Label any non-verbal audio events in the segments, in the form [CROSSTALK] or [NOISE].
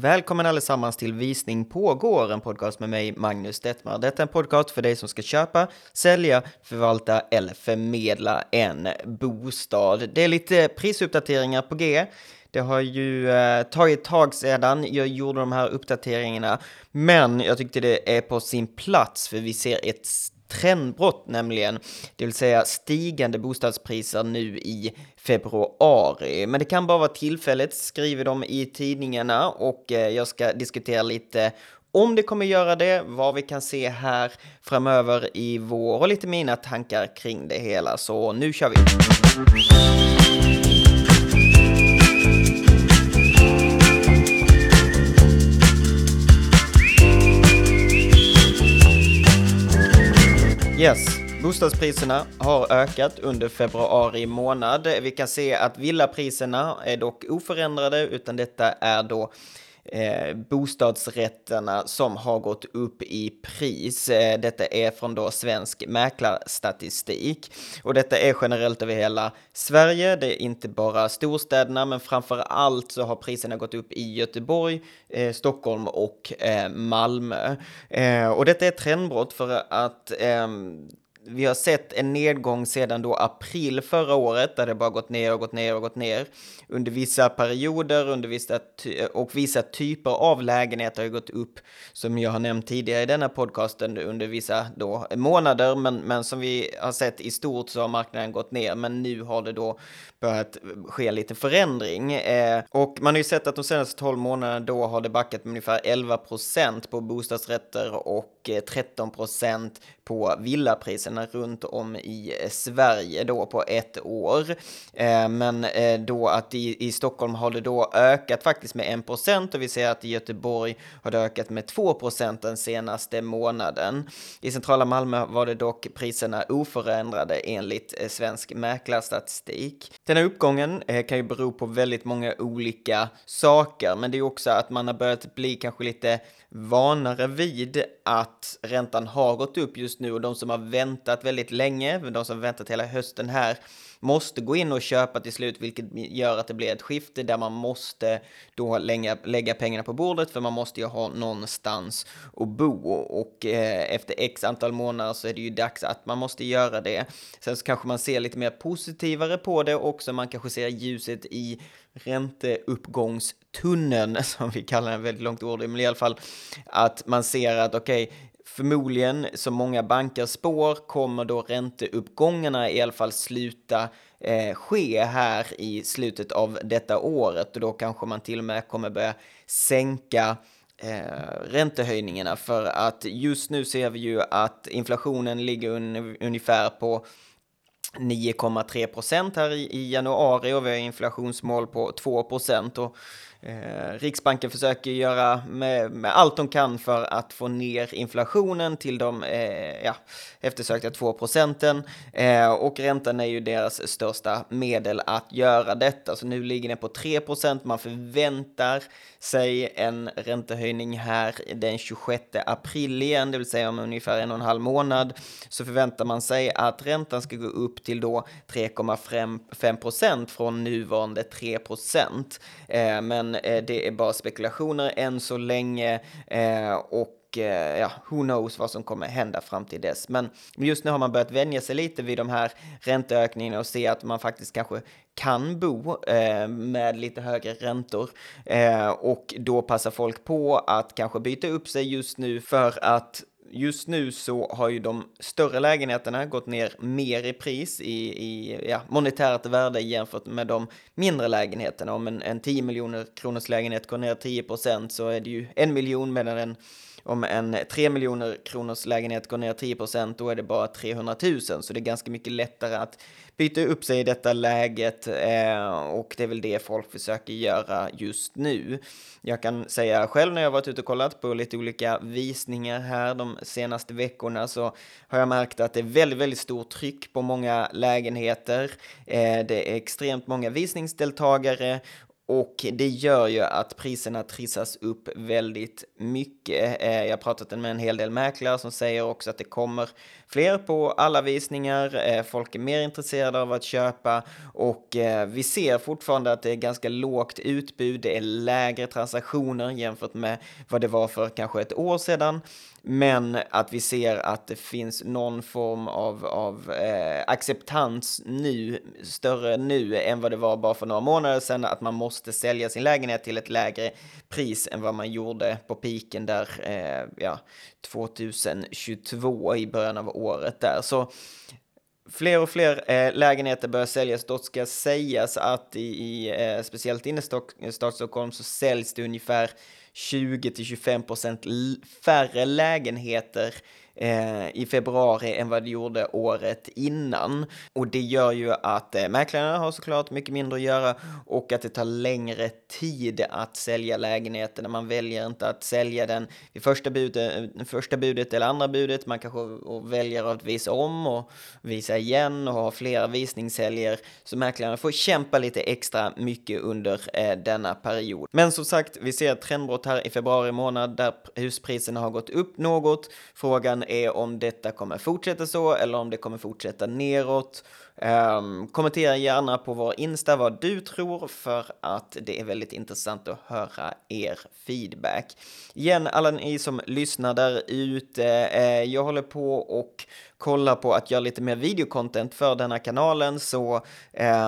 Välkommen allesammans till Visning pågår, en podcast med mig, Magnus Detmar. Detta är en podcast för dig som ska köpa, sälja, förvalta eller förmedla en bostad. Det är lite prisuppdateringar på G. Det har ju eh, tagit ett tag sedan jag gjorde de här uppdateringarna, men jag tyckte det är på sin plats för vi ser ett trendbrott nämligen, det vill säga stigande bostadspriser nu i februari. Men det kan bara vara tillfälligt, skriver de i tidningarna och eh, jag ska diskutera lite om det kommer göra det, vad vi kan se här framöver i vår och lite mina tankar kring det hela. Så nu kör vi! Yes, bostadspriserna har ökat under februari månad. Vi kan se att villapriserna är dock oförändrade, utan detta är då eh, bostadsrätterna som har gått upp i pris. Eh, detta är från då Svensk Mäklarstatistik. Och detta är generellt över hela Sverige. Det är inte bara storstäderna, men framför allt så har priserna gått upp i Göteborg, eh, Stockholm och eh, Malmö. Eh, och detta är ett trendbrott för att ehm, vi har sett en nedgång sedan då april förra året där det bara gått ner och gått ner och gått ner. Under vissa perioder under vissa och vissa typer av lägenheter har gått upp som jag har nämnt tidigare i denna podcasten under vissa då månader men, men som vi har sett i stort så har marknaden gått ner men nu har det då börjat ske lite förändring. Eh, och man har ju sett att de senaste 12 månaderna då har det backat med ungefär 11 procent på bostadsrätter och eh, 13 procent på villapriserna runt om i eh, Sverige då på ett år. Eh, men eh, då att i, i Stockholm har det då ökat faktiskt med 1 procent och vi ser att i Göteborg har det ökat med 2 procent den senaste månaden. I centrala Malmö var det dock priserna oförändrade enligt Svensk Mäklarstatistik. Den här uppgången kan ju bero på väldigt många olika saker, men det är också att man har börjat bli kanske lite vanare vid att räntan har gått upp just nu och de som har väntat väldigt länge, de som väntat hela hösten här, måste gå in och köpa till slut, vilket gör att det blir ett skifte där man måste då lägga, lägga pengarna på bordet, för man måste ju ha någonstans att bo. Och eh, efter x antal månader så är det ju dags att man måste göra det. Sen så kanske man ser lite mer positivare på det också, man kanske ser ljuset i ränteuppgångstunneln, [LAUGHS] som vi kallar den, väldigt långt ord, men i alla fall att man ser att okej, okay, förmodligen, som många banker spår, kommer då ränteuppgångarna i alla fall sluta eh, ske här i slutet av detta året. Och då kanske man till och med kommer börja sänka eh, räntehöjningarna. För att just nu ser vi ju att inflationen ligger un ungefär på 9,3 procent här i, i januari. Och vi har inflationsmål på 2 procent. Och Eh, Riksbanken försöker göra med, med, allt de kan för att få ner inflationen till de eh, ja, eftersökta 2 procenten. Eh, och räntan är ju deras största medel att göra detta. Så nu ligger den på 3 procent. Man förväntar sig en räntehöjning här den 26 april igen, det vill säga om ungefär en och en halv månad. Så förväntar man sig att räntan ska gå upp till då 3,5 procent från nuvarande 3 procent. Eh, men men eh, det är bara spekulationer än så länge eh, och eh, ja, who knows vad som kommer hända fram till dess. Men just nu har man börjat vänja sig lite vid de här ränteökningarna och se att man faktiskt kanske kan bo eh, med lite högre räntor eh, och då passar folk på att kanske byta upp sig just nu för att just nu så har ju de större lägenheterna gått ner mer i pris i, i ja, monetärt värde jämfört med de mindre lägenheterna. Om en, en 10 miljoner kronors lägenhet går ner 10 procent så är det ju en miljon medan en om en 3 miljoner kronors lägenhet går ner 10 procent, då är det bara 300 000. Så det är ganska mycket lättare att byta upp sig i detta läget eh, och det är väl det folk försöker göra just nu. Jag kan säga själv när jag varit ute och kollat på lite olika visningar här de senaste veckorna så har jag märkt att det är väldigt, väldigt stort tryck på många lägenheter. Eh, det är extremt många visningsdeltagare och det gör ju att priserna trissas upp väldigt mycket. Eh, jag har pratat med en hel del mäklare som säger också att det kommer fler på alla visningar. Eh, folk är mer intresserade av att köpa och eh, vi ser fortfarande att det är ganska lågt utbud. Det är lägre transaktioner jämfört med vad det var för kanske ett år sedan. Men att vi ser att det finns någon form av, av acceptans nu, större nu än vad det var bara för några månader sedan, att man måste sälja sin lägenhet till ett lägre pris än vad man gjorde på piken där, eh, ja, 2022 i början av året där. Så Fler och fler eh, lägenheter börjar säljas. Dock ska sägas att i, i eh, speciellt innerstad Stockholm så säljs det ungefär 20-25% färre lägenheter eh, i februari än vad det gjorde året innan. Och det gör ju att eh, mäklarna har såklart mycket mindre att göra och att det tar längre tid att sälja lägenheten. Man väljer inte att sälja den vid första budet, eh, första budet eller andra budet. Man kanske väljer att visa om och visa igen och ha flera visningshelger. Så mäklarna får kämpa lite extra mycket under eh, denna period. Men som sagt, vi ser ett trendbrott här i februari månad där huspriserna har gått upp något. Frågan är om detta kommer fortsätta så eller om det kommer fortsätta neråt. Um, kommentera gärna på vår Insta vad du tror för att det är väldigt intressant att höra er feedback. Igen, alla ni som lyssnar där ute, eh, jag håller på och kollar på att göra lite mer videocontent för denna kanalen, så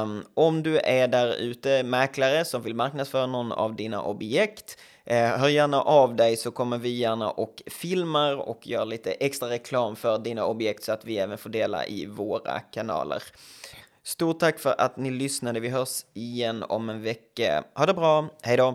um, om du är där ute, mäklare som vill marknadsföra någon av dina objekt, Eh, hör gärna av dig så kommer vi gärna och filmar och gör lite extra reklam för dina objekt så att vi även får dela i våra kanaler. Stort tack för att ni lyssnade. Vi hörs igen om en vecka. Ha det bra. Hej då!